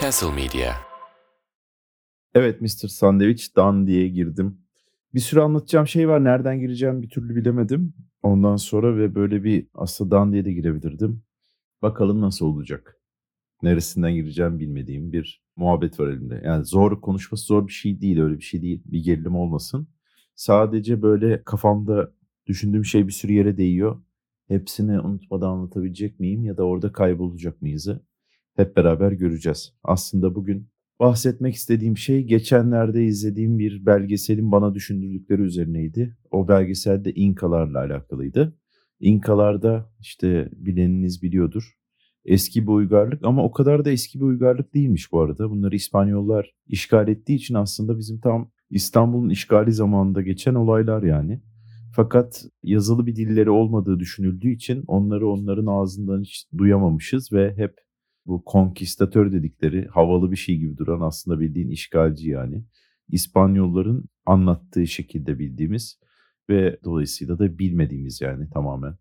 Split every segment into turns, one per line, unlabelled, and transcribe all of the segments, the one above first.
Castle Media.
Evet Mr. Sandwich Dan diye girdim. Bir sürü anlatacağım şey var. Nereden gireceğim bir türlü bilemedim. Ondan sonra ve böyle bir aslında Dan diye de girebilirdim. Bakalım nasıl olacak. Neresinden gireceğim bilmediğim bir muhabbet var elimde. Yani zor konuşması zor bir şey değil öyle bir şey değil. Bir gerilim olmasın. Sadece böyle kafamda düşündüğüm şey bir sürü yere değiyor. Hepsini unutmadan anlatabilecek miyim ya da orada kaybolacak mıyızı hep beraber göreceğiz. Aslında bugün bahsetmek istediğim şey geçenlerde izlediğim bir belgeselin bana düşündürdükleri üzerineydi. O belgeselde İnkalarla alakalıydı. İnkalarda işte bileniniz biliyordur. Eski bir uygarlık ama o kadar da eski bir uygarlık değilmiş bu arada. Bunları İspanyollar işgal ettiği için aslında bizim tam İstanbul'un işgali zamanında geçen olaylar yani. Fakat yazılı bir dilleri olmadığı düşünüldüğü için onları onların ağzından hiç duyamamışız ve hep bu konkistatör dedikleri havalı bir şey gibi duran aslında bildiğin işgalci yani. İspanyolların anlattığı şekilde bildiğimiz ve dolayısıyla da bilmediğimiz yani tamamen.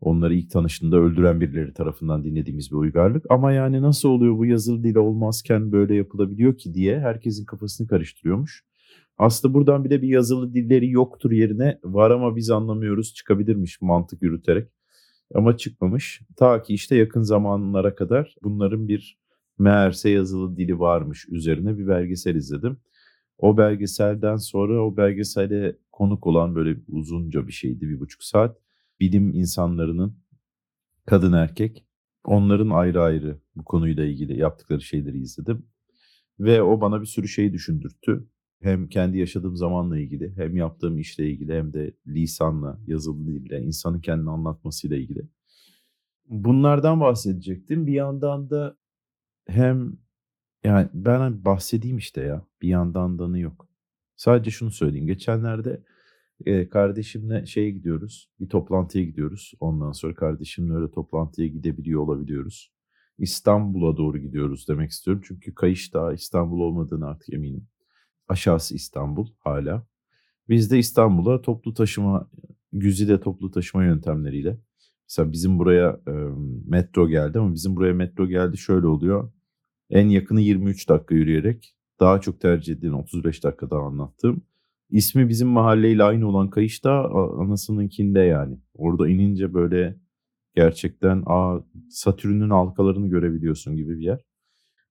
Onları ilk tanıştığında öldüren birileri tarafından dinlediğimiz bir uygarlık. Ama yani nasıl oluyor bu yazılı dil olmazken böyle yapılabiliyor ki diye herkesin kafasını karıştırıyormuş. Aslında buradan bir de bir yazılı dilleri yoktur yerine var ama biz anlamıyoruz çıkabilirmiş mantık yürüterek. Ama çıkmamış. Ta ki işte yakın zamanlara kadar bunların bir meğerse yazılı dili varmış üzerine bir belgesel izledim. O belgeselden sonra o belgeselde konuk olan böyle uzunca bir şeydi bir buçuk saat. Bilim insanlarının kadın erkek onların ayrı ayrı bu konuyla ilgili yaptıkları şeyleri izledim. Ve o bana bir sürü şey düşündürttü. Hem kendi yaşadığım zamanla ilgili hem yaptığım işle ilgili hem de lisanla, yazılı dille, insanın kendini anlatmasıyla ilgili. Bunlardan bahsedecektim. Bir yandan da hem yani ben bahsedeyim işte ya bir yandan danı yok. Sadece şunu söyleyeyim. Geçenlerde e, kardeşimle şeye gidiyoruz. Bir toplantıya gidiyoruz. Ondan sonra kardeşimle öyle toplantıya gidebiliyor olabiliyoruz. İstanbul'a doğru gidiyoruz demek istiyorum. Çünkü kayış daha İstanbul olmadığını artık eminim. Aşağısı İstanbul hala. Biz de İstanbul'a toplu taşıma, güzide toplu taşıma yöntemleriyle. Mesela bizim buraya e, metro geldi ama bizim buraya metro geldi şöyle oluyor. En yakını 23 dakika yürüyerek daha çok tercih edilen 35 dakikada anlattım. İsmi bizim mahalleyle aynı olan kayış da anasınınkinde yani. Orada inince böyle gerçekten aa, Satürn'ün halkalarını görebiliyorsun gibi bir yer.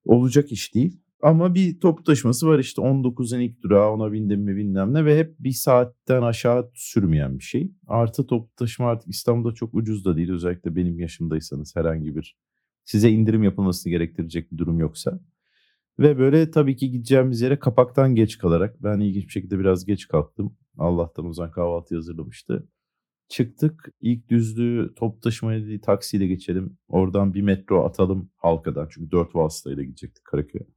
Olacak iş değil. Ama bir toplu taşıması var işte 19'un ilk durağı ona bindim mi bilmem ne ve hep bir saatten aşağı sürmeyen bir şey. Artı toplu taşıma artık İstanbul'da çok ucuz da değil özellikle benim yaşımdaysanız herhangi bir size indirim yapılmasını gerektirecek bir durum yoksa. Ve böyle tabii ki gideceğimiz yere kapaktan geç kalarak ben ilginç bir şekilde biraz geç kalktım. Allah'tan Ozan kahvaltı hazırlamıştı. Çıktık ilk düzlüğü top taşımaya değil taksiyle geçelim. Oradan bir metro atalım halkadan çünkü dört vasıtayla gidecektik Karaköy'e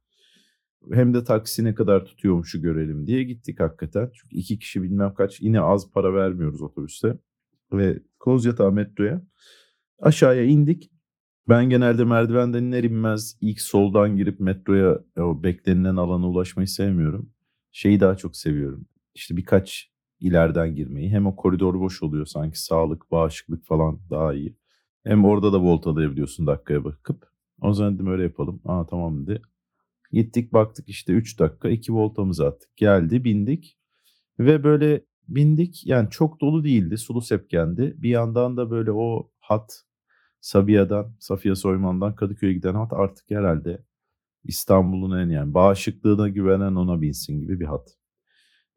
hem de taksi ne kadar tutuyormuşu görelim diye gittik hakikaten. Çünkü iki kişi bilmem kaç yine az para vermiyoruz otobüste. Ve Kozyatağı metroya aşağıya indik. Ben genelde merdivenden iner inmez ilk soldan girip metroya o beklenilen alana ulaşmayı sevmiyorum. Şeyi daha çok seviyorum. İşte birkaç ileriden girmeyi. Hem o koridor boş oluyor sanki sağlık, bağışıklık falan daha iyi. Hem orada da volt alabiliyorsun dakikaya bakıp. O zaman dedim öyle yapalım. Aa tamam dedi. Gittik baktık işte 3 dakika 2 voltamızı attık. Geldi bindik ve böyle bindik yani çok dolu değildi sulu sepkendi. Bir yandan da böyle o hat Sabiha'dan Safiye Soyman'dan Kadıköy'e giden hat artık herhalde İstanbul'un en yani bağışıklığına güvenen ona binsin gibi bir hat.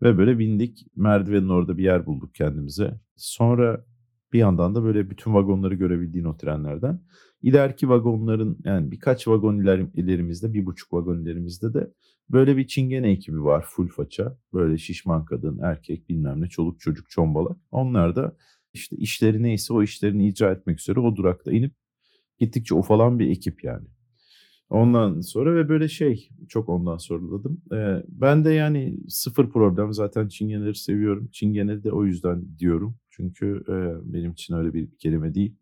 Ve böyle bindik merdivenin orada bir yer bulduk kendimize. Sonra bir yandan da böyle bütün vagonları görebildiğin o trenlerden. İleriki vagonların yani birkaç vagon iler, ilerimizde, bir buçuk vagon ilerimizde de böyle bir çingene ekibi var full faça. Böyle şişman kadın, erkek bilmem ne, çoluk çocuk çombalak. Onlar da işte işleri neyse o işlerini icra etmek üzere o durakta inip gittikçe ufalan bir ekip yani. Ondan sonra ve böyle şey çok ondan soruladım. Ee, ben de yani sıfır problem zaten çingeneleri seviyorum. Çingene de o yüzden diyorum. Çünkü e, benim için öyle bir kelime değil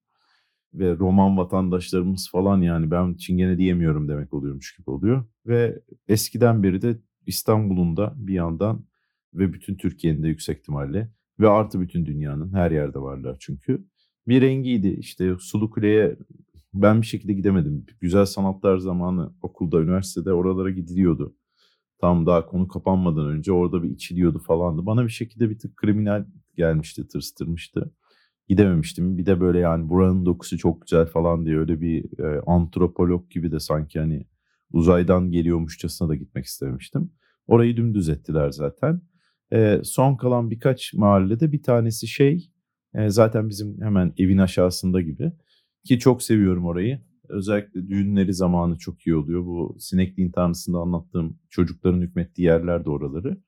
ve Roman vatandaşlarımız falan yani ben Çingene diyemiyorum demek oluyormuş gibi oluyor. Ve eskiden beri de İstanbul'un da bir yandan ve bütün Türkiye'nin de yüksek ihtimalle ve artı bütün dünyanın her yerde varlar çünkü. Bir rengiydi işte Sulu Kule'ye Ben bir şekilde gidemedim. Güzel sanatlar zamanı okulda, üniversitede oralara gidiliyordu. Tam daha konu kapanmadan önce orada bir içiliyordu falandı. Bana bir şekilde bir tık kriminal gelmişti, tırstırmıştı. Gidememiştim. Bir de böyle yani buranın dokusu çok güzel falan diye öyle bir e, antropolog gibi de sanki hani uzaydan geliyormuşçasına da gitmek istemiştim. Orayı dümdüz ettiler zaten. E, son kalan birkaç mahallede bir tanesi şey e, zaten bizim hemen evin aşağısında gibi. Ki çok seviyorum orayı. Özellikle düğünleri zamanı çok iyi oluyor. Bu sinekliğin tanrısında anlattığım çocukların hükmettiği yerler de oraları.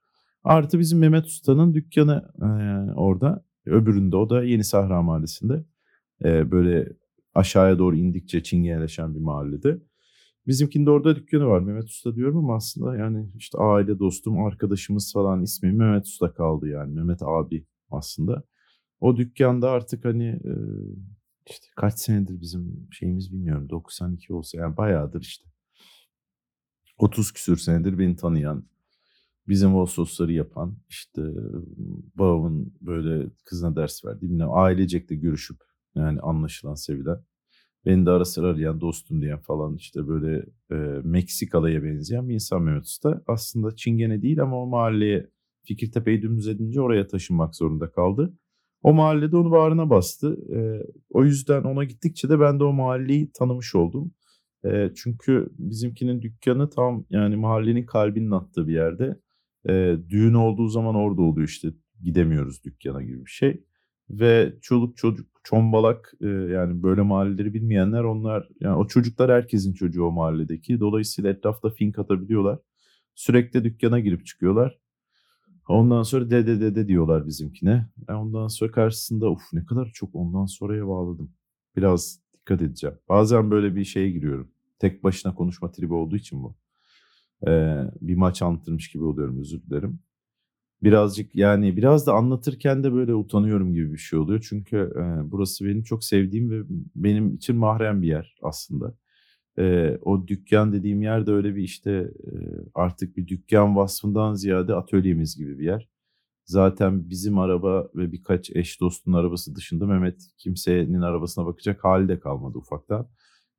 Artı bizim Mehmet Usta'nın dükkanı e, orada. Öbüründe o da Yeni Sahra Mahallesi'nde. E, böyle aşağıya doğru indikçe çingeneleşen bir mahallede. Bizimkinde orada dükkanı var Mehmet Usta diyorum ama aslında yani işte aile dostum, arkadaşımız falan ismi Mehmet Usta kaldı yani Mehmet abi aslında. O dükkanda artık hani e, işte kaç senedir bizim şeyimiz bilmiyorum 92 olsa yani bayağıdır işte. 30 küsür senedir beni tanıyan, bizim o sosları yapan, işte babamın böyle kızına ders verdiği, bilmem ailecek de görüşüp yani anlaşılan, sevilen. Beni de ara sıra arayan dostum diyen falan işte böyle e, Meksikalı'ya benzeyen bir insan Mehmet Usta. Aslında Çingene değil ama o mahalleye Fikirtepe'yi dümdüz edince oraya taşınmak zorunda kaldı. O mahallede onu bağrına bastı. E, o yüzden ona gittikçe de ben de o mahalleyi tanımış oldum. E, çünkü bizimkinin dükkanı tam yani mahallenin kalbinin attığı bir yerde. E, düğün olduğu zaman orada oluyor işte gidemiyoruz dükkana gibi bir şey. Ve çoluk çocuk çombalak e, yani böyle mahalleleri bilmeyenler onlar yani o çocuklar herkesin çocuğu o mahalledeki. Dolayısıyla etrafta fink atabiliyorlar. Sürekli dükkana girip çıkıyorlar. Ondan sonra dede dede diyorlar bizimkine. E ondan sonra karşısında uf ne kadar çok ondan sonraya bağladım. Biraz dikkat edeceğim. Bazen böyle bir şeye giriyorum. Tek başına konuşma tribi olduğu için bu. Ee, bir maç anlatırmış gibi oluyorum özür dilerim. Birazcık yani biraz da anlatırken de böyle utanıyorum gibi bir şey oluyor. Çünkü e, burası benim çok sevdiğim ve benim için mahrem bir yer aslında. E, o dükkan dediğim yer de öyle bir işte e, artık bir dükkan vasfından ziyade atölyemiz gibi bir yer. Zaten bizim araba ve birkaç eş dostun arabası dışında Mehmet kimsenin arabasına bakacak hali de kalmadı ufaktan.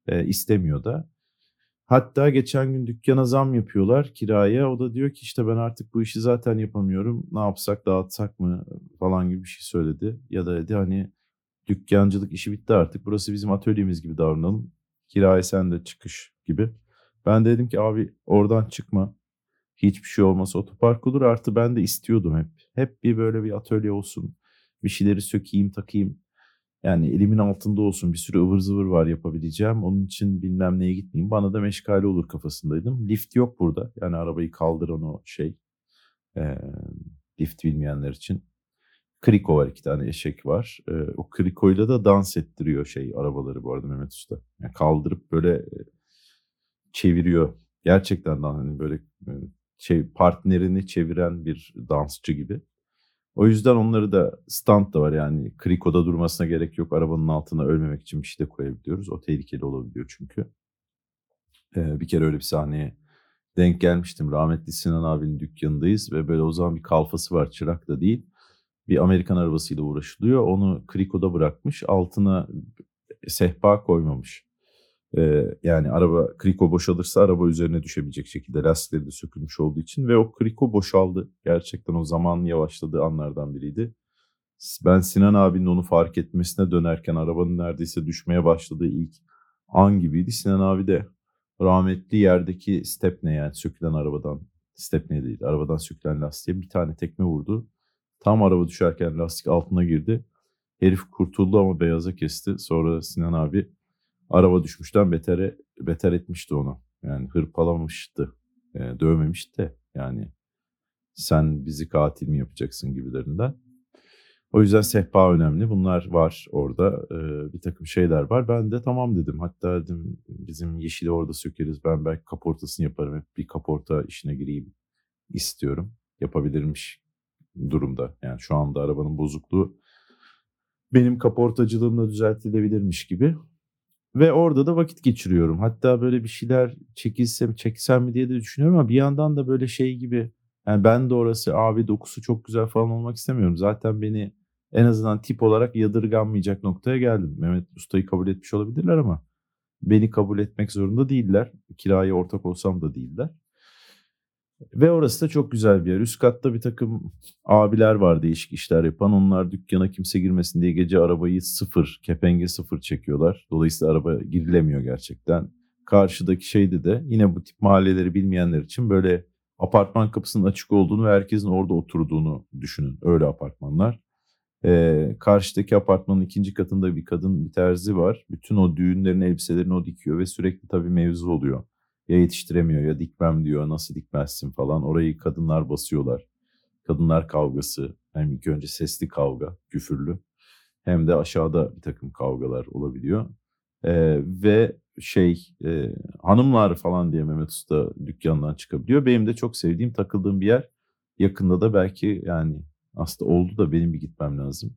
E, istemiyor da. Hatta geçen gün dükkana zam yapıyorlar kiraya. O da diyor ki işte ben artık bu işi zaten yapamıyorum. Ne yapsak dağıtsak mı falan gibi bir şey söyledi. Ya da dedi hani dükkancılık işi bitti artık. Burası bizim atölyemiz gibi davranalım. Kiraya sen de çıkış gibi. Ben de dedim ki abi oradan çıkma. Hiçbir şey olmasa otopark olur. Artı ben de istiyordum hep. Hep bir böyle bir atölye olsun. Bir şeyleri sökeyim takayım. Yani elimin altında olsun bir sürü ıvır zıvır var yapabileceğim. Onun için bilmem neye gitmeyeyim. Bana da meşgale olur kafasındaydım. Lift yok burada. Yani arabayı kaldıran o şey. E, lift bilmeyenler için. Kriko var iki tane eşek var. E, o krikoyla da dans ettiriyor şey arabaları bu arada Mehmet Usta. Yani kaldırıp böyle çeviriyor. Gerçekten hani böyle şey partnerini çeviren bir dansçı gibi. O yüzden onları da stand da var yani krikoda durmasına gerek yok. Arabanın altına ölmemek için bir şey de koyabiliyoruz. O tehlikeli olabiliyor çünkü. Ee, bir kere öyle bir sahneye denk gelmiştim. Rahmetli Sinan abinin dükkanındayız ve böyle o zaman bir kalfası var çırak da değil. Bir Amerikan arabasıyla uğraşılıyor. Onu krikoda bırakmış. Altına sehpa koymamış. Ee, yani araba kriko boşalırsa araba üzerine düşebilecek şekilde lastikleri de sökülmüş olduğu için ve o kriko boşaldı. Gerçekten o zaman yavaşladığı anlardan biriydi. Ben Sinan abinin onu fark etmesine dönerken arabanın neredeyse düşmeye başladığı ilk an gibiydi. Sinan abi de rahmetli yerdeki stepne yani sökülen arabadan stepne değil arabadan sökülen lastiğe bir tane tekme vurdu. Tam araba düşerken lastik altına girdi. Herif kurtuldu ama beyaza kesti. Sonra Sinan abi araba düşmüşten betere, beter etmişti onu. Yani hırpalamıştı. E, dövmemişti de yani sen bizi katil mi yapacaksın gibilerinden. O yüzden sehpa önemli. Bunlar var orada. Ee, bir takım şeyler var. Ben de tamam dedim. Hatta dedim bizim yeşili orada sökeriz. Ben belki kaportasını yaparım. Hep bir kaporta işine gireyim istiyorum. Yapabilirmiş durumda. Yani şu anda arabanın bozukluğu benim kaportacılığımla düzeltilebilirmiş gibi. Ve orada da vakit geçiriyorum. Hatta böyle bir şeyler çekilsem, çeksem mi diye de düşünüyorum ama bir yandan da böyle şey gibi yani ben de orası abi dokusu çok güzel falan olmak istemiyorum. Zaten beni en azından tip olarak yadırganmayacak noktaya geldim. Mehmet Usta'yı kabul etmiş olabilirler ama beni kabul etmek zorunda değiller. Kiraya ortak olsam da değiller. Ve orası da çok güzel bir yer. Üst katta bir takım abiler var değişik işler yapan. Onlar dükkana kimse girmesin diye gece arabayı sıfır, kepenge sıfır çekiyorlar. Dolayısıyla araba girilemiyor gerçekten. Karşıdaki şeyde de yine bu tip mahalleleri bilmeyenler için böyle apartman kapısının açık olduğunu ve herkesin orada oturduğunu düşünün. Öyle apartmanlar. Ee, karşıdaki apartmanın ikinci katında bir kadın bir terzi var. Bütün o düğünlerin elbiselerini o dikiyor ve sürekli tabii mevzu oluyor. Ya yetiştiremiyor ya dikmem diyor nasıl dikmezsin falan. Orayı kadınlar basıyorlar. Kadınlar kavgası. Hem ilk önce sesli kavga, küfürlü. Hem de aşağıda bir takım kavgalar olabiliyor. Ee, ve şey e, hanımlar falan diye Mehmet Usta dükkandan çıkabiliyor. Benim de çok sevdiğim takıldığım bir yer. Yakında da belki yani aslında oldu da benim bir gitmem lazım.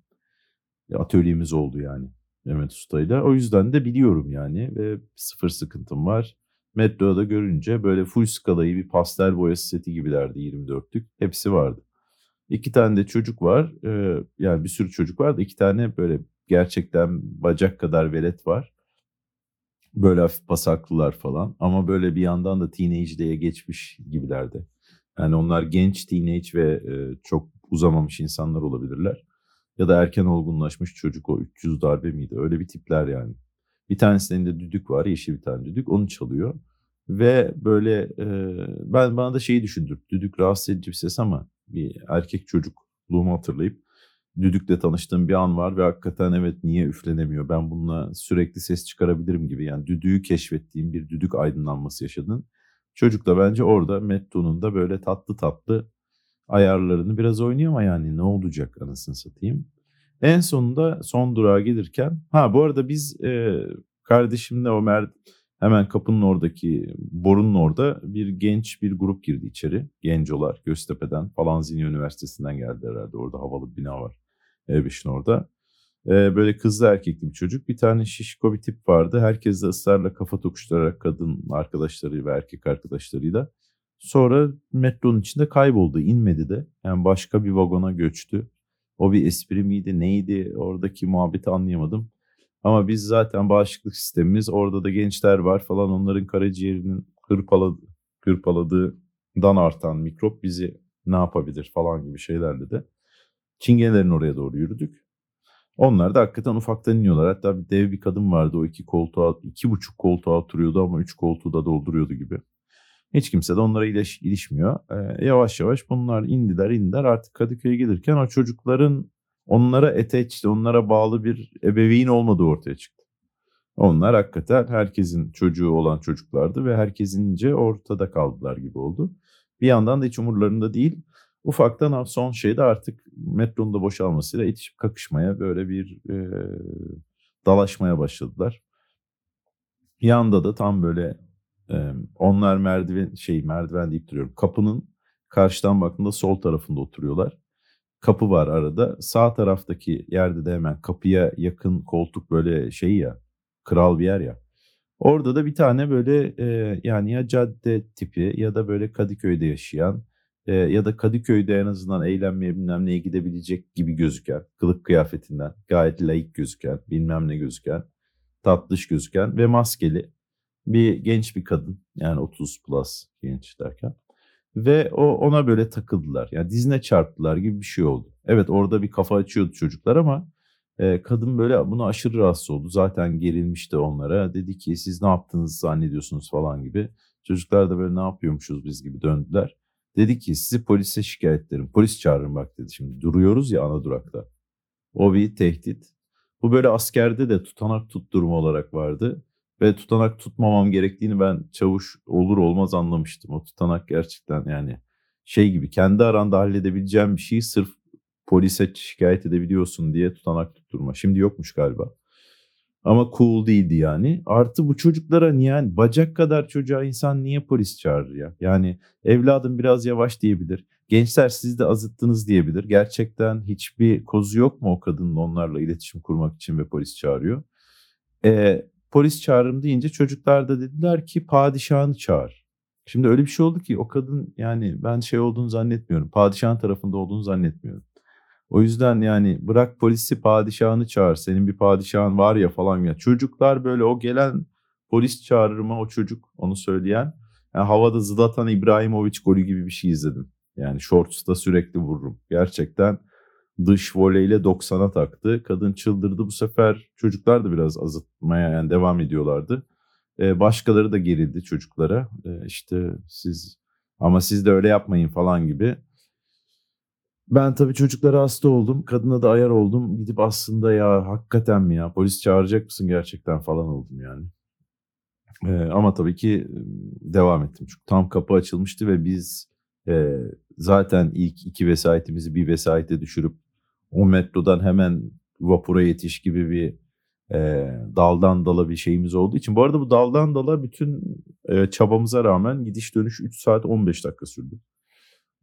Atölyemiz oldu yani Mehmet Usta'yla. O yüzden de biliyorum yani ve sıfır sıkıntım var. Metroda görünce böyle full skalayı bir pastel boyası seti gibilerdi 24'lük. Hepsi vardı. İki tane de çocuk var. Ee, yani bir sürü çocuk var da iki tane böyle gerçekten bacak kadar velet var. Böyle hafif pasaklılar falan. Ama böyle bir yandan da teenage'liğe geçmiş gibilerdi. Yani onlar genç teenage ve e, çok uzamamış insanlar olabilirler. Ya da erken olgunlaşmış çocuk o 300 darbe miydi? Öyle bir tipler yani. Bir tanesinin de düdük var, yeşil bir tane düdük. Onu çalıyor. Ve böyle e, ben bana da şeyi düşündür. Düdük rahatsız edici bir ses ama bir erkek çocukluğumu hatırlayıp düdükle tanıştığım bir an var ve hakikaten evet niye üflenemiyor? Ben bununla sürekli ses çıkarabilirim gibi. Yani düdüğü keşfettiğim bir düdük aydınlanması yaşadın. Çocuk da bence orada Metto'nun da böyle tatlı tatlı ayarlarını biraz oynuyor ama yani ne olacak anasını satayım. En sonunda son durağa gelirken ha bu arada biz e, kardeşimle Ömer hemen kapının oradaki borunun orada bir genç bir grup girdi içeri. Gencolar Göztepe'den Falanzini Üniversitesi'nden geldi herhalde orada havalı bir bina var. E5'in orada. E, böyle kızlı erkekli bir çocuk. Bir tane şişko bir tip vardı. Herkes de ısrarla kafa tokuşturarak kadın arkadaşları ve erkek arkadaşlarıyla. Sonra metronun içinde kayboldu. inmedi de. Yani başka bir vagona göçtü. O bir espri miydi neydi oradaki muhabbeti anlayamadım. Ama biz zaten bağışıklık sistemimiz orada da gençler var falan onların karaciğerinin hırpaladı, hırpaladığından artan mikrop bizi ne yapabilir falan gibi şeylerle de Çingenelerin oraya doğru yürüdük. Onlar da hakikaten ufaktan iniyorlar. Hatta bir dev bir kadın vardı o iki koltuğa, iki buçuk koltuğa oturuyordu ama üç koltuğu da dolduruyordu gibi. Hiç kimse de onlara iliş, ilişmiyor. Ee, yavaş yavaş bunlar indiler indiler artık Kadıköy'e gelirken o çocukların onlara eteçli, onlara bağlı bir ebeveyn olmadığı ortaya çıktı. Onlar hakikaten herkesin çocuğu olan çocuklardı ve herkesince ortada kaldılar gibi oldu. Bir yandan da hiç umurlarında değil. Ufaktan son şeyde artık metronun da boşalmasıyla itişip kakışmaya böyle bir e, dalaşmaya başladılar. Yanda da tam böyle e, onlar merdiven şey merdiven deyip duruyorum. Kapının karşıdan baktığında sol tarafında oturuyorlar. Kapı var arada. Sağ taraftaki yerde de hemen kapıya yakın koltuk böyle şey ya kral bir yer ya. Orada da bir tane böyle e, yani ya cadde tipi ya da böyle Kadıköy'de yaşayan e, ya da Kadıköy'de en azından eğlenmeye bilmem neye gidebilecek gibi gözüken, kılık kıyafetinden gayet layık gözüken, bilmem ne gözüken, tatlış gözüken ve maskeli bir genç bir kadın yani 30 plus genç derken ve o ona böyle takıldılar. Yani dizine çarptılar gibi bir şey oldu. Evet orada bir kafa açıyordu çocuklar ama e, kadın böyle bunu aşırı rahatsız oldu. Zaten gerilmişti onlara. Dedi ki siz ne yaptınız zannediyorsunuz falan gibi. Çocuklar da böyle ne yapıyormuşuz biz gibi döndüler. Dedi ki sizi polise şikayet ederim. Polis çağırın bak dedi. Şimdi duruyoruz ya ana durakta. O bir tehdit. Bu böyle askerde de tutanak tut durumu olarak vardı. Ve tutanak tutmamam gerektiğini ben çavuş olur olmaz anlamıştım. O tutanak gerçekten yani şey gibi kendi aranda halledebileceğim bir şeyi sırf polise şikayet edebiliyorsun diye tutanak tutturma. Şimdi yokmuş galiba. Ama cool değildi yani. Artı bu çocuklara niye yani bacak kadar çocuğa insan niye polis çağırır ya? Yani evladım biraz yavaş diyebilir. Gençler siz de azıttınız diyebilir. Gerçekten hiçbir kozu yok mu o kadının onlarla iletişim kurmak için ve polis çağırıyor? Ee, polis çağırırım deyince çocuklar da dediler ki padişahını çağır. Şimdi öyle bir şey oldu ki o kadın yani ben şey olduğunu zannetmiyorum. Padişahın tarafında olduğunu zannetmiyorum. O yüzden yani bırak polisi padişahını çağır. Senin bir padişahın var ya falan ya. Çocuklar böyle o gelen polis çağırırıma o çocuk onu söyleyen. Yani havada Zlatan İbrahimovic golü gibi bir şey izledim. Yani shorts'ta sürekli vururum. Gerçekten dış voleyle 90'a taktı. Kadın çıldırdı. Bu sefer çocuklar da biraz azıtmaya yani devam ediyorlardı. Ee, başkaları da gerildi çocuklara. Ee, işte siz ama siz de öyle yapmayın falan gibi. Ben tabii çocuklara hasta oldum. Kadına da ayar oldum. Gidip aslında ya hakikaten mi ya polis çağıracak mısın gerçekten falan oldum yani. Ee, ama tabii ki devam ettim. Çünkü tam kapı açılmıştı ve biz e, zaten ilk iki vesayetimizi bir vesayete düşürüp o metrodan hemen vapura yetiş gibi bir e, daldan dala bir şeyimiz olduğu için. Bu arada bu daldan dala bütün e, çabamıza rağmen gidiş dönüş 3 saat 15 dakika sürdü.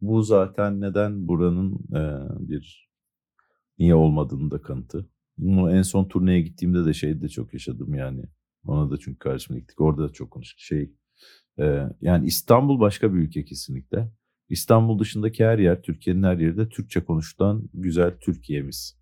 Bu zaten neden buranın e, bir niye olmadığını da kanıtı. Bunu en son turneye gittiğimde de şeyde de çok yaşadım yani. Ona da çünkü karşıma gittik. Orada da çok konuştuk. Şey, e, yani İstanbul başka bir ülke kesinlikle. İstanbul dışındaki her yer, Türkiye'nin her yeri de Türkçe konuşulan güzel Türkiye'miz.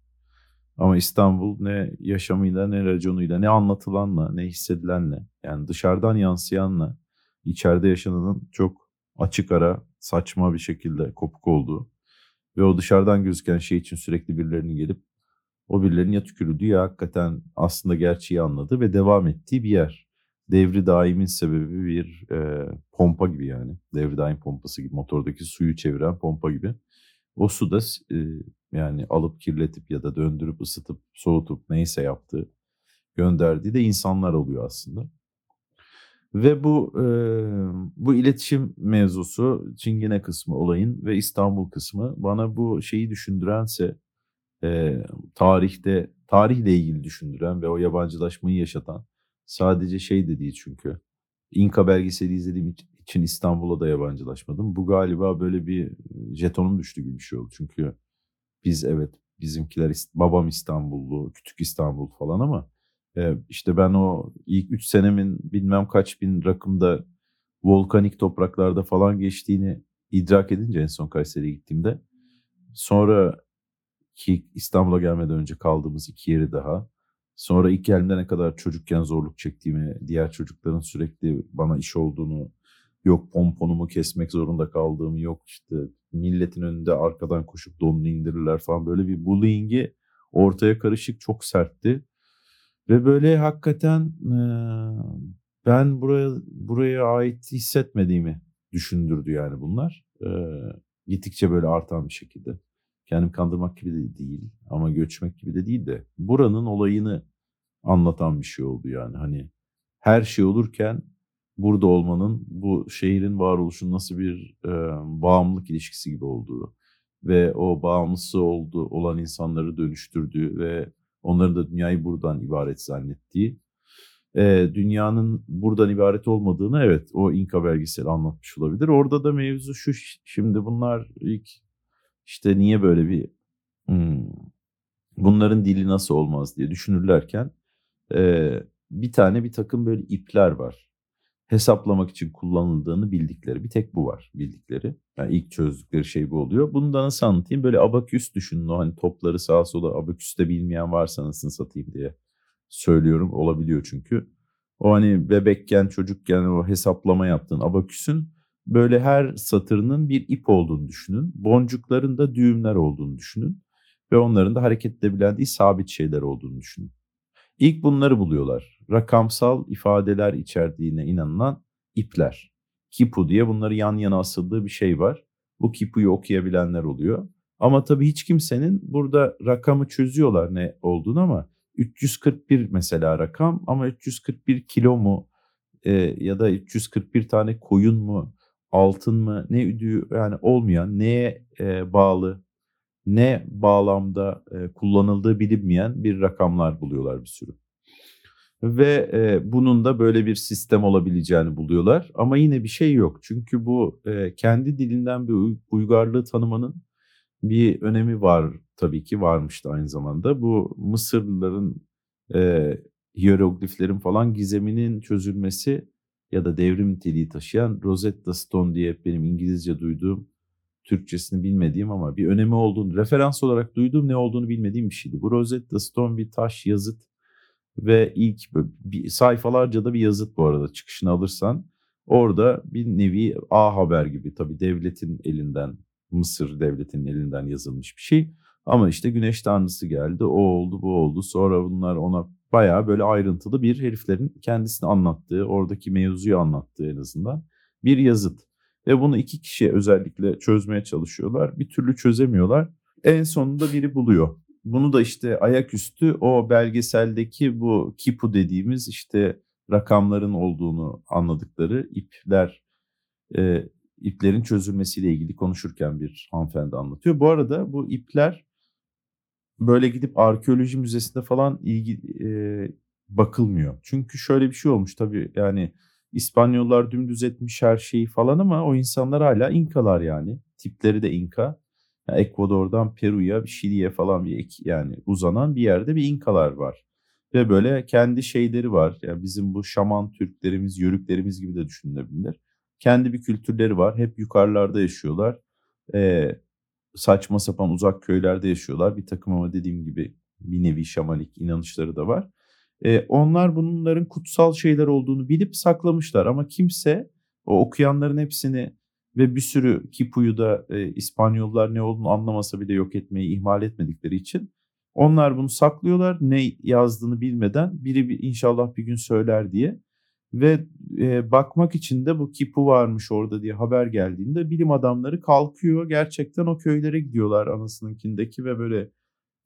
Ama İstanbul ne yaşamıyla, ne raconuyla, ne anlatılanla, ne hissedilenle, yani dışarıdan yansıyanla, içeride yaşananın çok açık ara, saçma bir şekilde kopuk olduğu ve o dışarıdan gözüken şey için sürekli birilerinin gelip o birilerinin ya tükürüldüğü ya hakikaten aslında gerçeği anladı ve devam ettiği bir yer. Devri daimin sebebi bir e, pompa gibi yani. Devri daim pompası gibi motordaki suyu çeviren pompa gibi. O su da e, yani alıp kirletip ya da döndürüp ısıtıp soğutup neyse yaptığı gönderdiği de insanlar oluyor aslında. Ve bu e, bu iletişim mevzusu Çingene kısmı olayın ve İstanbul kısmı bana bu şeyi düşündürense e, tarihte tarihle ilgili düşündüren ve o yabancılaşmayı yaşatan sadece şey de değil çünkü. İnka belgeseli izlediğim için İstanbul'a da yabancılaşmadım. Bu galiba böyle bir jetonum düştü gibi bir şey oldu. Çünkü biz evet bizimkiler babam İstanbullu, küçük İstanbul falan ama işte ben o ilk 3 senemin bilmem kaç bin rakımda volkanik topraklarda falan geçtiğini idrak edince en son Kayseri'ye gittiğimde sonra ki İstanbul'a gelmeden önce kaldığımız iki yeri daha. Sonra ilk geldiğimde ne kadar çocukken zorluk çektiğimi, diğer çocukların sürekli bana iş olduğunu, yok pomponumu kesmek zorunda kaldığımı, yok işte milletin önünde arkadan koşup donunu indirirler falan böyle bir bullying'i ortaya karışık çok sertti. Ve böyle hakikaten ben buraya buraya ait hissetmediğimi düşündürdü yani bunlar. E, gittikçe böyle artan bir şekilde. Kendimi kandırmak gibi de değil ama göçmek gibi de değil de buranın olayını anlatan bir şey oldu yani. Hani her şey olurken burada olmanın bu şehrin varoluşun nasıl bir e, bağımlılık ilişkisi gibi olduğu ve o bağımlısı oldu olan insanları dönüştürdüğü ve onların da dünyayı buradan ibaret zannettiği e, dünyanın buradan ibaret olmadığını evet o İnka belgeseli anlatmış olabilir. Orada da mevzu şu şimdi bunlar ilk işte niye böyle bir hmm, bunların dili nasıl olmaz diye düşünürlerken e, bir tane bir takım böyle ipler var. Hesaplamak için kullanıldığını bildikleri bir tek bu var bildikleri. Yani ilk çözdükleri şey bu oluyor. Bunu da nasıl anlatayım? Böyle abaküs düşünün o hani topları sağa sola abaküste bilmeyen varsa nasıl satayım diye söylüyorum. Olabiliyor çünkü. O hani bebekken çocukken o hesaplama yaptığın abaküsün böyle her satırının bir ip olduğunu düşünün. Boncukların da düğümler olduğunu düşünün. Ve onların da hareket edebilen değil sabit şeyler olduğunu düşünün. İlk bunları buluyorlar. Rakamsal ifadeler içerdiğine inanılan ipler. Kipu diye bunları yan yana asıldığı bir şey var. Bu kipuyu okuyabilenler oluyor. Ama tabii hiç kimsenin burada rakamı çözüyorlar ne olduğunu ama 341 mesela rakam ama 341 kilo mu e, ya da 341 tane koyun mu altın mı ne üdüğü yani olmayan neye e, bağlı ne bağlamda e, kullanıldığı bilinmeyen bir rakamlar buluyorlar bir sürü. Ve e, bunun da böyle bir sistem olabileceğini buluyorlar. Ama yine bir şey yok. Çünkü bu e, kendi dilinden bir uygarlığı tanımanın bir önemi var tabii ki varmıştı aynı zamanda. Bu Mısırlıların e, hierogliflerin falan gizeminin çözülmesi ya da devrim niteliği taşıyan Rosetta Stone diye benim İngilizce duyduğum, Türkçesini bilmediğim ama bir önemi olduğunu, referans olarak duyduğum ne olduğunu bilmediğim bir şeydi. Bu Rosetta Stone bir taş yazıt Ve ilk bir, sayfalarca da bir yazıt bu arada çıkışını alırsan. Orada bir nevi A Haber gibi tabii devletin elinden, Mısır devletinin elinden yazılmış bir şey. Ama işte güneş tanrısı geldi, o oldu, bu oldu. Sonra bunlar ona bayağı böyle ayrıntılı bir heriflerin kendisini anlattığı, oradaki mevzuyu anlattığı en azından bir yazıt. Ve bunu iki kişi özellikle çözmeye çalışıyorlar. Bir türlü çözemiyorlar. En sonunda biri buluyor. Bunu da işte ayaküstü o belgeseldeki bu kipu dediğimiz işte rakamların olduğunu anladıkları ipler e, iplerin çözülmesiyle ilgili konuşurken bir hanımefendi anlatıyor. Bu arada bu ipler böyle gidip arkeoloji müzesinde falan ilgi e, bakılmıyor. Çünkü şöyle bir şey olmuş tabii yani İspanyollar dümdüz etmiş her şeyi falan ama o insanlar hala İnkalar yani. Tipleri de İnka. Yani Ekvador'dan Peru'ya, Şili'ye falan bir yani uzanan bir yerde bir İnkalar var. Ve böyle kendi şeyleri var. Yani bizim bu şaman Türklerimiz, yörüklerimiz gibi de düşünülebilir. Kendi bir kültürleri var. Hep yukarılarda yaşıyorlar. Ee, saçma sapan uzak köylerde yaşıyorlar. Bir takım ama dediğim gibi bir nevi şamanik inanışları da var. Ee, onlar bunların kutsal şeyler olduğunu bilip saklamışlar ama kimse o okuyanların hepsini ve bir sürü Kipu'yu da e, İspanyollar ne olduğunu anlamasa bile yok etmeyi ihmal etmedikleri için onlar bunu saklıyorlar ne yazdığını bilmeden biri bir, inşallah bir gün söyler diye ve e, bakmak için de bu Kipu varmış orada diye haber geldiğinde bilim adamları kalkıyor gerçekten o köylere gidiyorlar anasınınkindeki ve böyle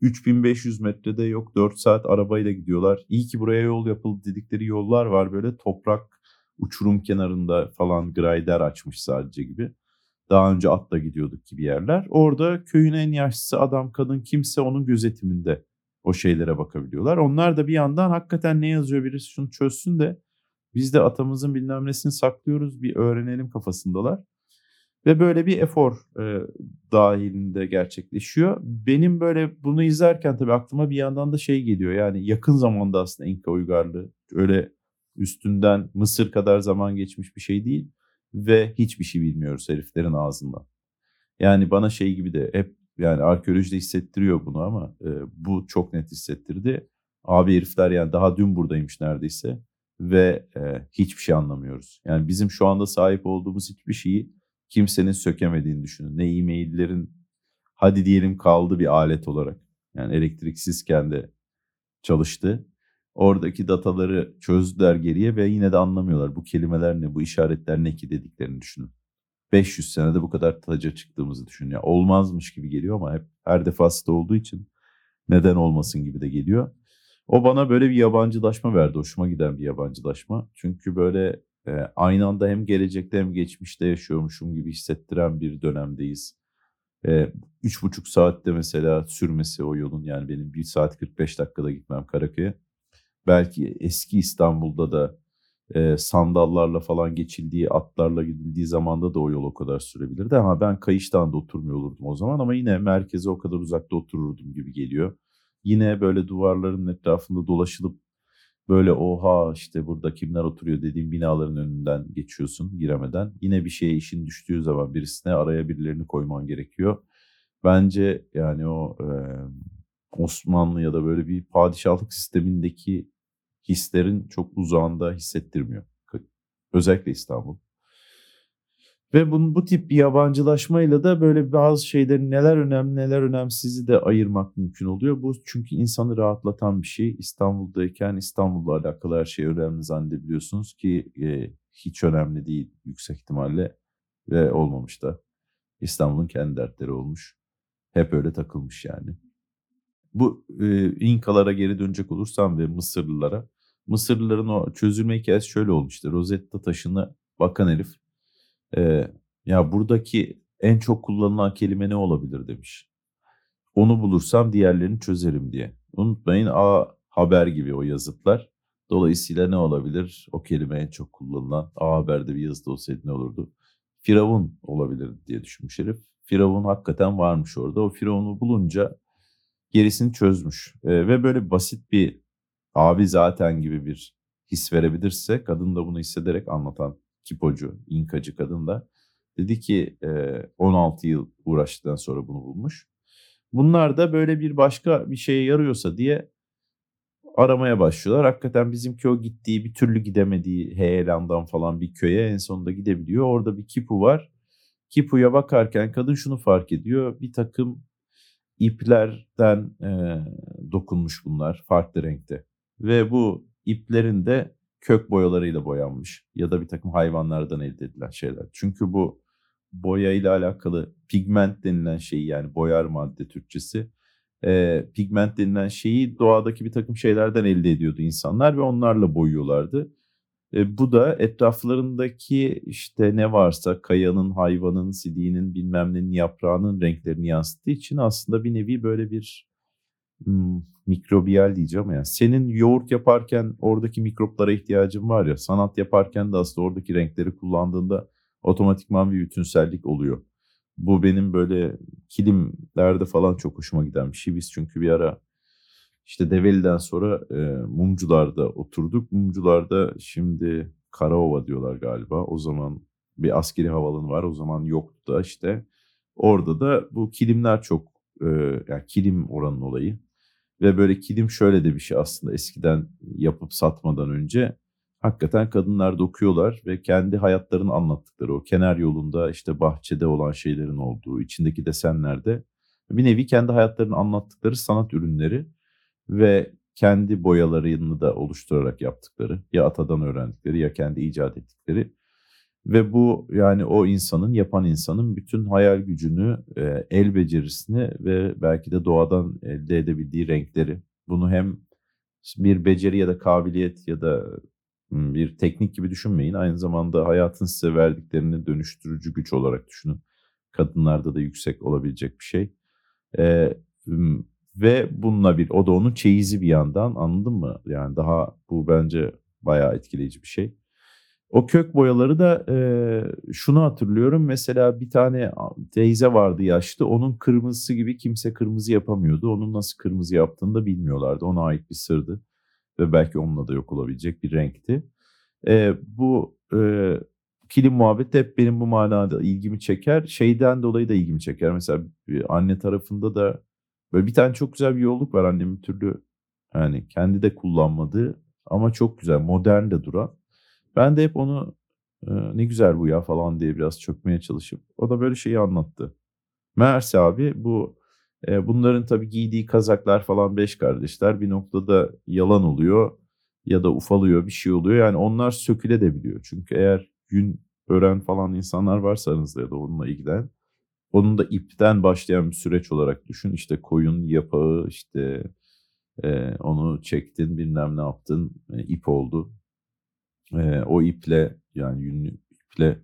3500 metrede yok 4 saat arabayla gidiyorlar. İyi ki buraya yol yapıldı dedikleri yollar var böyle toprak uçurum kenarında falan grider açmış sadece gibi. Daha önce atla gidiyorduk gibi yerler. Orada köyün en yaşlısı adam kadın kimse onun gözetiminde o şeylere bakabiliyorlar. Onlar da bir yandan hakikaten ne yazıyor birisi şunu çözsün de biz de atamızın bilmem nesini saklıyoruz bir öğrenelim kafasındalar. Ve böyle bir efor e, dahilinde gerçekleşiyor. Benim böyle bunu izlerken tabii aklıma bir yandan da şey geliyor. Yani yakın zamanda aslında İnka uygarlığı öyle üstünden Mısır kadar zaman geçmiş bir şey değil. Ve hiçbir şey bilmiyoruz heriflerin ağzından. Yani bana şey gibi de hep yani arkeolojide hissettiriyor bunu ama e, bu çok net hissettirdi. Abi herifler yani daha dün buradaymış neredeyse ve e, hiçbir şey anlamıyoruz. Yani bizim şu anda sahip olduğumuz hiçbir şeyi kimsenin sökemediğini düşünün. Ne e-maillerin hadi diyelim kaldı bir alet olarak. Yani elektriksizken de çalıştı. Oradaki dataları çözdüler geriye ve yine de anlamıyorlar. Bu kelimeler ne, bu işaretler ne ki dediklerini düşünün. 500 senede bu kadar taca çıktığımızı düşün. Ya olmazmış gibi geliyor ama hep her defasında olduğu için neden olmasın gibi de geliyor. O bana böyle bir yabancılaşma verdi. Hoşuma giden bir yabancılaşma. Çünkü böyle e, aynı anda hem gelecekte hem geçmişte yaşıyormuşum gibi hissettiren bir dönemdeyiz. E, üç buçuk saatte mesela sürmesi o yolun yani benim bir saat 45 dakikada gitmem Karaköy'e. Belki eski İstanbul'da da e, sandallarla falan geçildiği, atlarla gidildiği zamanda da o yol o kadar sürebilirdi. Ama ben Kayış'tan da oturmuyor olurdum o zaman ama yine merkeze o kadar uzakta otururdum gibi geliyor. Yine böyle duvarların etrafında dolaşılıp böyle oha işte burada kimler oturuyor dediğim binaların önünden geçiyorsun giremeden. Yine bir şeye işin düştüğü zaman birisine araya birilerini koyman gerekiyor. Bence yani o e, Osmanlı ya da böyle bir padişahlık sistemindeki hislerin çok uzağında hissettirmiyor. Özellikle İstanbul. Ve bunun, bu tip bir yabancılaşmayla da böyle bazı şeylerin neler önemli neler önemsizi de ayırmak mümkün oluyor. Bu çünkü insanı rahatlatan bir şey. İstanbul'dayken İstanbul'la alakalı her şey önemli zannedebiliyorsunuz ki e, hiç önemli değil yüksek ihtimalle ve olmamış da. İstanbul'un kendi dertleri olmuş. Hep öyle takılmış yani. Bu e, İnkalara geri dönecek olursam ve Mısırlılara. Mısırlıların o çözülme hikayesi şöyle olmuştu. Rosetta taşını bakan herif e, ya buradaki en çok kullanılan kelime ne olabilir demiş. Onu bulursam diğerlerini çözerim diye. Unutmayın A haber gibi o yazıtlar. Dolayısıyla ne olabilir? O kelime en çok kullanılan A haberde bir yazıda olsaydı ne olurdu? Firavun olabilir diye düşünmüş herif. Firavun hakikaten varmış orada. O Firavun'u bulunca gerisini çözmüş. E, ve böyle basit bir abi zaten gibi bir his verebilirse kadın da bunu hissederek anlatan kipocu, inkacı kadın da dedi ki e, 16 yıl uğraştıktan sonra bunu bulmuş. Bunlar da böyle bir başka bir şeye yarıyorsa diye aramaya başlıyorlar. Hakikaten bizimki o gittiği bir türlü gidemediği Heyelan'dan falan bir köye en sonunda gidebiliyor. Orada bir kipu var. Kipu'ya bakarken kadın şunu fark ediyor. Bir takım iplerden e, dokunmuş bunlar farklı renkte. Ve bu iplerin de kök boyalarıyla boyanmış ya da bir takım hayvanlardan elde edilen şeyler. Çünkü bu boya ile alakalı pigment denilen şeyi yani boyar madde Türkçesi e, pigment denilen şeyi doğadaki bir takım şeylerden elde ediyordu insanlar ve onlarla boyuyorlardı. E, bu da etraflarındaki işte ne varsa kayanın, hayvanın, sidiğinin bilmem nenin yaprağının renklerini yansıttığı için aslında bir nevi böyle bir hmm, mikrobiyal diyeceğim yani senin yoğurt yaparken oradaki mikroplara ihtiyacın var ya sanat yaparken de aslında oradaki renkleri kullandığında otomatikman bir bütünsellik oluyor. Bu benim böyle kilimlerde falan çok hoşuma giden bir şey. Biz çünkü bir ara işte Develi'den sonra e, Mumcular'da oturduk. Mumcular'da şimdi Karaova diyorlar galiba. O zaman bir askeri havalanı var. O zaman yoktu da işte. Orada da bu kilimler çok e, yani kilim oranın olayı. Ve böyle kilim şöyle de bir şey aslında eskiden yapıp satmadan önce hakikaten kadınlar dokuyorlar ve kendi hayatlarını anlattıkları o kenar yolunda işte bahçede olan şeylerin olduğu, içindeki desenlerde bir nevi kendi hayatlarını anlattıkları sanat ürünleri ve kendi boyalarını da oluşturarak yaptıkları ya atadan öğrendikleri ya kendi icat ettikleri ve bu yani o insanın yapan insanın bütün hayal gücünü, e, el becerisini ve belki de doğadan elde edebildiği renkleri bunu hem bir beceri ya da kabiliyet ya da bir teknik gibi düşünmeyin. Aynı zamanda hayatın size verdiklerini dönüştürücü güç olarak düşünün. Kadınlarda da yüksek olabilecek bir şey. Ee, ve bununla bir, o da onun çeyizi bir yandan anladın mı? Yani daha bu bence bayağı etkileyici bir şey. O kök boyaları da e, şunu hatırlıyorum. Mesela bir tane teyze vardı yaşlı. Onun kırmızısı gibi kimse kırmızı yapamıyordu. Onun nasıl kırmızı yaptığını da bilmiyorlardı. Ona ait bir sırdı ve belki onunla da yok olabilecek bir renkti. E, bu e, kilim muhabbeti hep benim bu manada ilgimi çeker. Şeyden dolayı da ilgimi çeker. Mesela anne tarafında da böyle bir tane çok güzel bir yolluk var annemin türlü yani kendi de kullanmadığı ama çok güzel modern de duran. Ben de hep onu e, ne güzel bu ya falan diye biraz çökmeye çalışıp o da böyle şeyi anlattı. Meğerse abi bu e, bunların tabii giydiği kazaklar falan beş kardeşler bir noktada yalan oluyor ya da ufalıyor bir şey oluyor. Yani onlar söküle de biliyor. Çünkü eğer gün öğren falan insanlar varsa ya da onunla ilgilen onun da ipten başlayan bir süreç olarak düşün. İşte koyun yapağı işte e, onu çektin bilmem ne yaptın e, ip oldu. E, o iple yani yünlü iple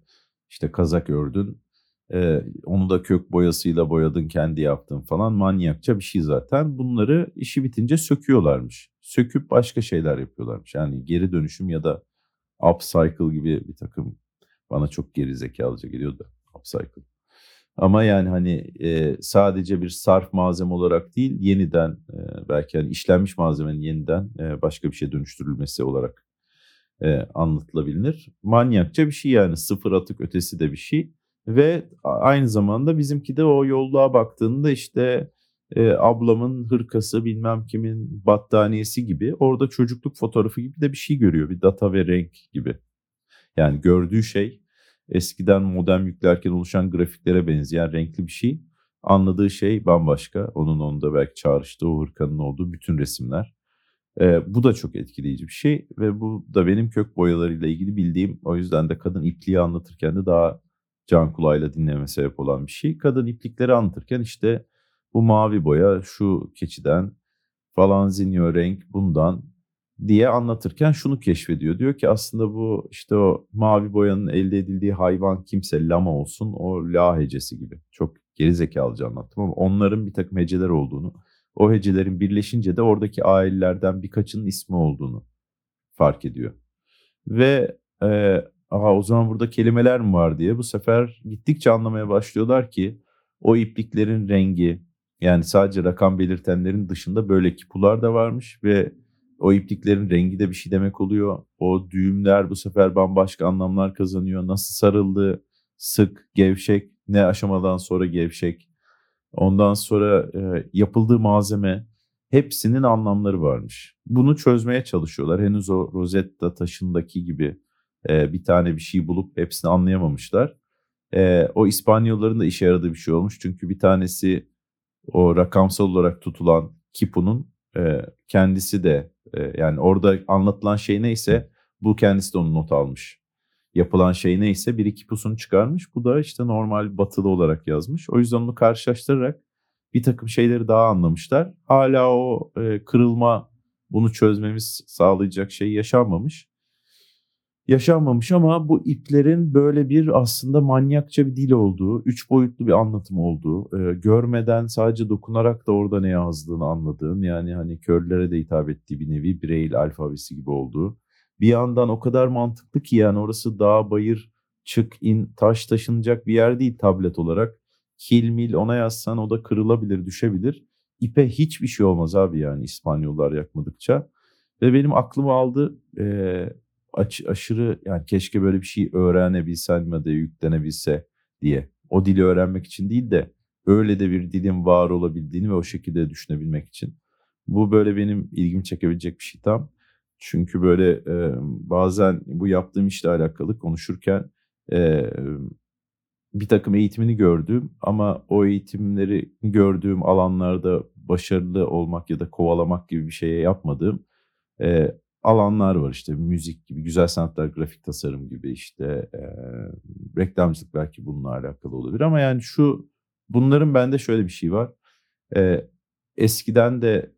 işte kazak ördün ee, onu da kök boyasıyla boyadın kendi yaptın falan manyakça bir şey zaten. Bunları işi bitince söküyorlarmış. Söküp başka şeyler yapıyorlarmış. Yani geri dönüşüm ya da upcycle gibi bir takım bana çok geri zekalıca geliyordu upcycle. Ama yani hani e, sadece bir sarf malzeme olarak değil yeniden e, belki yani işlenmiş malzemenin yeniden e, başka bir şey dönüştürülmesi olarak e, anlatılabilir. Manyakça bir şey yani sıfır atık ötesi de bir şey. Ve aynı zamanda bizimki de o yolluğa baktığında işte e, ablamın hırkası bilmem kimin battaniyesi gibi orada çocukluk fotoğrafı gibi de bir şey görüyor. Bir data ve renk gibi. Yani gördüğü şey eskiden modem yüklerken oluşan grafiklere benzeyen renkli bir şey. Anladığı şey bambaşka. Onun onda belki çağrıştığı o hırkanın olduğu bütün resimler. E, bu da çok etkileyici bir şey ve bu da benim kök boyalarıyla ilgili bildiğim o yüzden de kadın ipliği anlatırken de daha can kulağıyla dinleme sebep olan bir şey. Kadın iplikleri anlatırken işte bu mavi boya şu keçiden falan zinyo renk bundan diye anlatırken şunu keşfediyor. Diyor ki aslında bu işte o mavi boyanın elde edildiği hayvan kimse lama olsun o la hecesi gibi. Çok gerizekalıca anlattım ama onların bir takım heceler olduğunu, o hecelerin birleşince de oradaki ailelerden birkaçının ismi olduğunu fark ediyor. Ve e, aha o zaman burada kelimeler mi var diye bu sefer gittikçe anlamaya başlıyorlar ki o ipliklerin rengi yani sadece rakam belirtenlerin dışında böyle kipular da varmış ve o ipliklerin rengi de bir şey demek oluyor. O düğümler bu sefer bambaşka anlamlar kazanıyor. Nasıl sarıldı, sık, gevşek, ne aşamadan sonra gevşek. Ondan sonra e, yapıldığı malzeme hepsinin anlamları varmış. Bunu çözmeye çalışıyorlar. Henüz o Rosetta taşındaki gibi e, bir tane bir şey bulup hepsini anlayamamışlar. E, o İspanyolların da işe yaradığı bir şey olmuş. Çünkü bir tanesi o rakamsal olarak tutulan Kipu'nun e, kendisi de e, yani orada anlatılan şey neyse bu kendisi de onu not almış. Yapılan şey neyse bir iki pusunu çıkarmış. Bu da işte normal batılı olarak yazmış. O yüzden onu karşılaştırarak bir takım şeyleri daha anlamışlar. Hala o e, kırılma bunu çözmemiz sağlayacak şey yaşanmamış. Yaşanmamış ama bu iplerin böyle bir aslında manyakça bir dil olduğu, üç boyutlu bir anlatım olduğu, e, görmeden sadece dokunarak da orada ne yazdığını anladığın, yani hani körlere de hitap ettiği bir nevi Braille alfabesi gibi olduğu. Bir yandan o kadar mantıklı ki yani orası dağ, bayır, çık, in, taş taşınacak bir yer değil tablet olarak. Kil mil ona yazsan o da kırılabilir, düşebilir. İpe hiçbir şey olmaz abi yani İspanyollar yakmadıkça. Ve benim aklımı aldı e, aç, aşırı yani keşke böyle bir şey öğrenebilsem ya da yüklenebilse diye. O dili öğrenmek için değil de öyle de bir dilin var olabildiğini ve o şekilde düşünebilmek için. Bu böyle benim ilgimi çekebilecek bir şey tam. Çünkü böyle e, bazen bu yaptığım işle alakalı konuşurken e, bir takım eğitimini gördüğüm ama o eğitimleri gördüğüm alanlarda başarılı olmak ya da kovalamak gibi bir şeye yapmadığım e, alanlar var işte müzik gibi, güzel sanatlar, grafik tasarım gibi işte e, reklamcılık belki bununla alakalı olabilir ama yani şu bunların bende şöyle bir şey var. E, eskiden de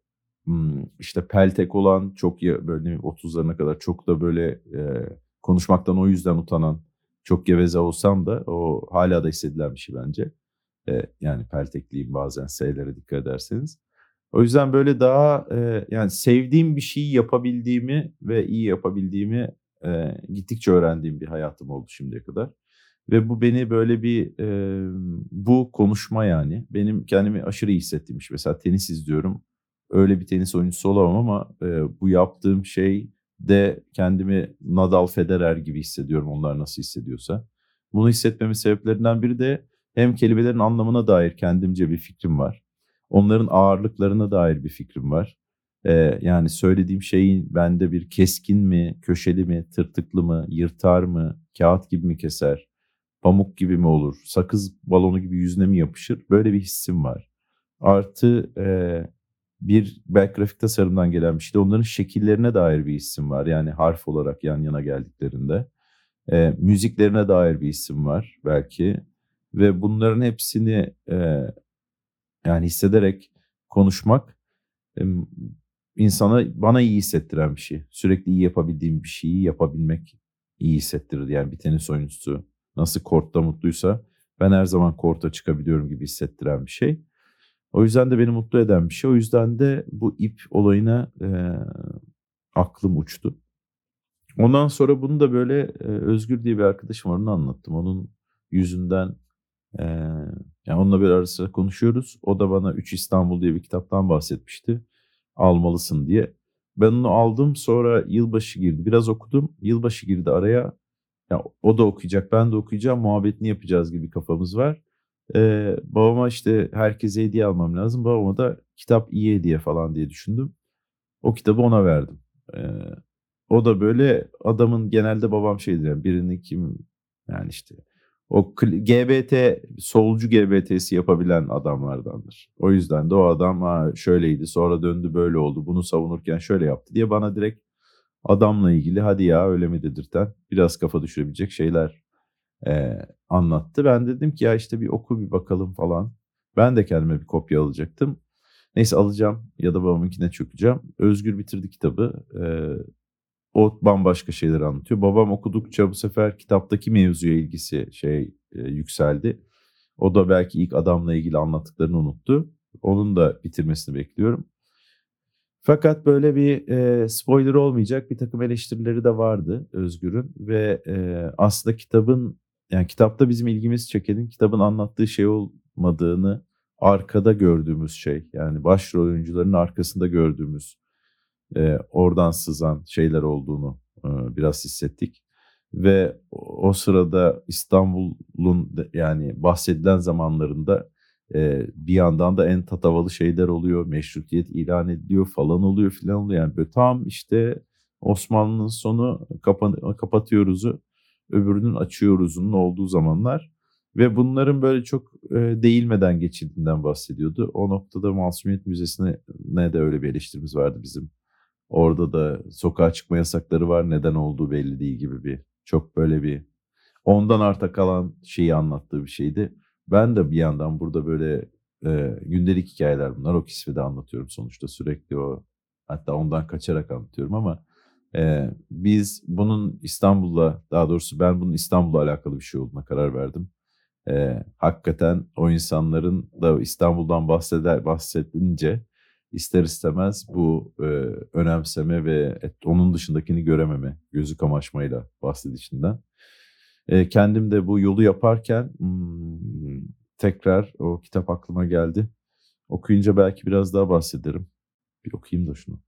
işte peltek olan çok ya böyle 30'larına kadar çok da böyle e, konuşmaktan o yüzden utanan çok geveze olsam da o hala da hissedilen bir şey bence. E, yani peltekliyim bazen S'lere dikkat ederseniz. O yüzden böyle daha e, yani sevdiğim bir şeyi yapabildiğimi ve iyi yapabildiğimi e, gittikçe öğrendiğim bir hayatım oldu şimdiye kadar. Ve bu beni böyle bir e, bu konuşma yani benim kendimi aşırı iyi hissettiğim iş. Mesela tenis izliyorum. Öyle bir tenis oyuncusu olamam ama e, bu yaptığım şey de kendimi Nadal Federer gibi hissediyorum onlar nasıl hissediyorsa. Bunu hissetmemin sebeplerinden biri de hem kelimelerin anlamına dair kendimce bir fikrim var. Onların ağırlıklarına dair bir fikrim var. Ee, yani söylediğim şeyin bende bir keskin mi, köşeli mi, tırtıklı mı, yırtar mı, kağıt gibi mi keser, pamuk gibi mi olur, sakız balonu gibi yüzüne mi yapışır? Böyle bir hissim var. Artı e, bir belki grafik tasarımdan gelen bir şey de onların şekillerine dair bir isim var. Yani harf olarak yan yana geldiklerinde. E, müziklerine dair bir isim var belki. Ve bunların hepsini e, yani hissederek konuşmak e, insana bana iyi hissettiren bir şey. Sürekli iyi yapabildiğim bir şeyi yapabilmek iyi hissettirir. Yani bir tenis oyuncusu nasıl kortta mutluysa ben her zaman korta çıkabiliyorum gibi hissettiren bir şey. O yüzden de beni mutlu eden bir şey. O yüzden de bu ip olayına e, aklım uçtu. Ondan sonra bunu da böyle e, Özgür diye bir arkadaşım var onu anlattım. Onun yüzünden e, yani onunla bir ara sıra konuşuyoruz. O da bana 3 İstanbul diye bir kitaptan bahsetmişti. Almalısın diye. Ben onu aldım sonra yılbaşı girdi. Biraz okudum. Yılbaşı girdi araya. Ya o da okuyacak ben de okuyacağım muhabbetini yapacağız gibi kafamız var. Ee, babama işte herkese hediye almam lazım. Babama da kitap iyi hediye falan diye düşündüm. O kitabı ona verdim. Ee, o da böyle adamın genelde babam şeydir yani birini kim yani işte o GBT solcu GBT'si yapabilen adamlardandır. O yüzden de o adam ha şöyleydi sonra döndü böyle oldu bunu savunurken şöyle yaptı diye bana direkt adamla ilgili hadi ya öyle mi dedirten biraz kafa düşürebilecek şeyler e, anlattı. Ben dedim ki ya işte bir oku bir bakalım falan. Ben de kendime bir kopya alacaktım. Neyse alacağım ya da babamınkine çökeceğim. Özgür bitirdi kitabı. E, o bambaşka şeyler anlatıyor. Babam okudukça bu sefer kitaptaki mevzuya ilgisi şey e, yükseldi. O da belki ilk adamla ilgili anlattıklarını unuttu. Onun da bitirmesini bekliyorum. Fakat böyle bir e, spoiler olmayacak bir takım eleştirileri de vardı Özgür'ün ve e, aslında kitabın yani kitapta bizim ilgimiz çekenin kitabın anlattığı şey olmadığını arkada gördüğümüz şey yani başrol oyuncuların arkasında gördüğümüz e, oradan sızan şeyler olduğunu e, biraz hissettik ve o sırada İstanbul'un yani bahsedilen zamanlarında Eee, bir yandan da en tatavalı şeyler oluyor. Meşrutiyet ilan ediliyor falan oluyor filan oluyor. Yani böyle tam işte Osmanlı'nın sonu kapan kapatıyoruz'u öbürünün açıyoruz'unun olduğu zamanlar ve bunların böyle çok, eee, değilmeden geçildiğinden bahsediyordu. O noktada Masumiyet Müzesi'ne ne de öyle bir eleştirimiz vardı bizim. Orada da sokağa çıkma yasakları var. Neden olduğu belli değil gibi bir çok böyle bir ondan arta kalan şeyi anlattığı bir şeydi. Ben de bir yandan burada böyle, eee, gündelik hikâyeler bunlar. O kisvede anlatıyorum sonuçta sürekli o hatta ondan kaçarak anlatıyorum ama, eee, biz bunun İstanbul'la daha doğrusu ben bunun İstanbul'la alakalı bir şey olduğuna karar verdim. Eee, hakikaten o insanların da İstanbul'dan bahseder bahsedince ister istemez bu, eee, önemseme ve et onun dışındakini görememe, gözü kamaşmayla bahsedişinden. Eee, kendim de bu yolu yaparken, ımm, tekrar o kitap aklıma geldi. Okuyunca belki biraz daha bahsederim. Bir okuyayım da şunu.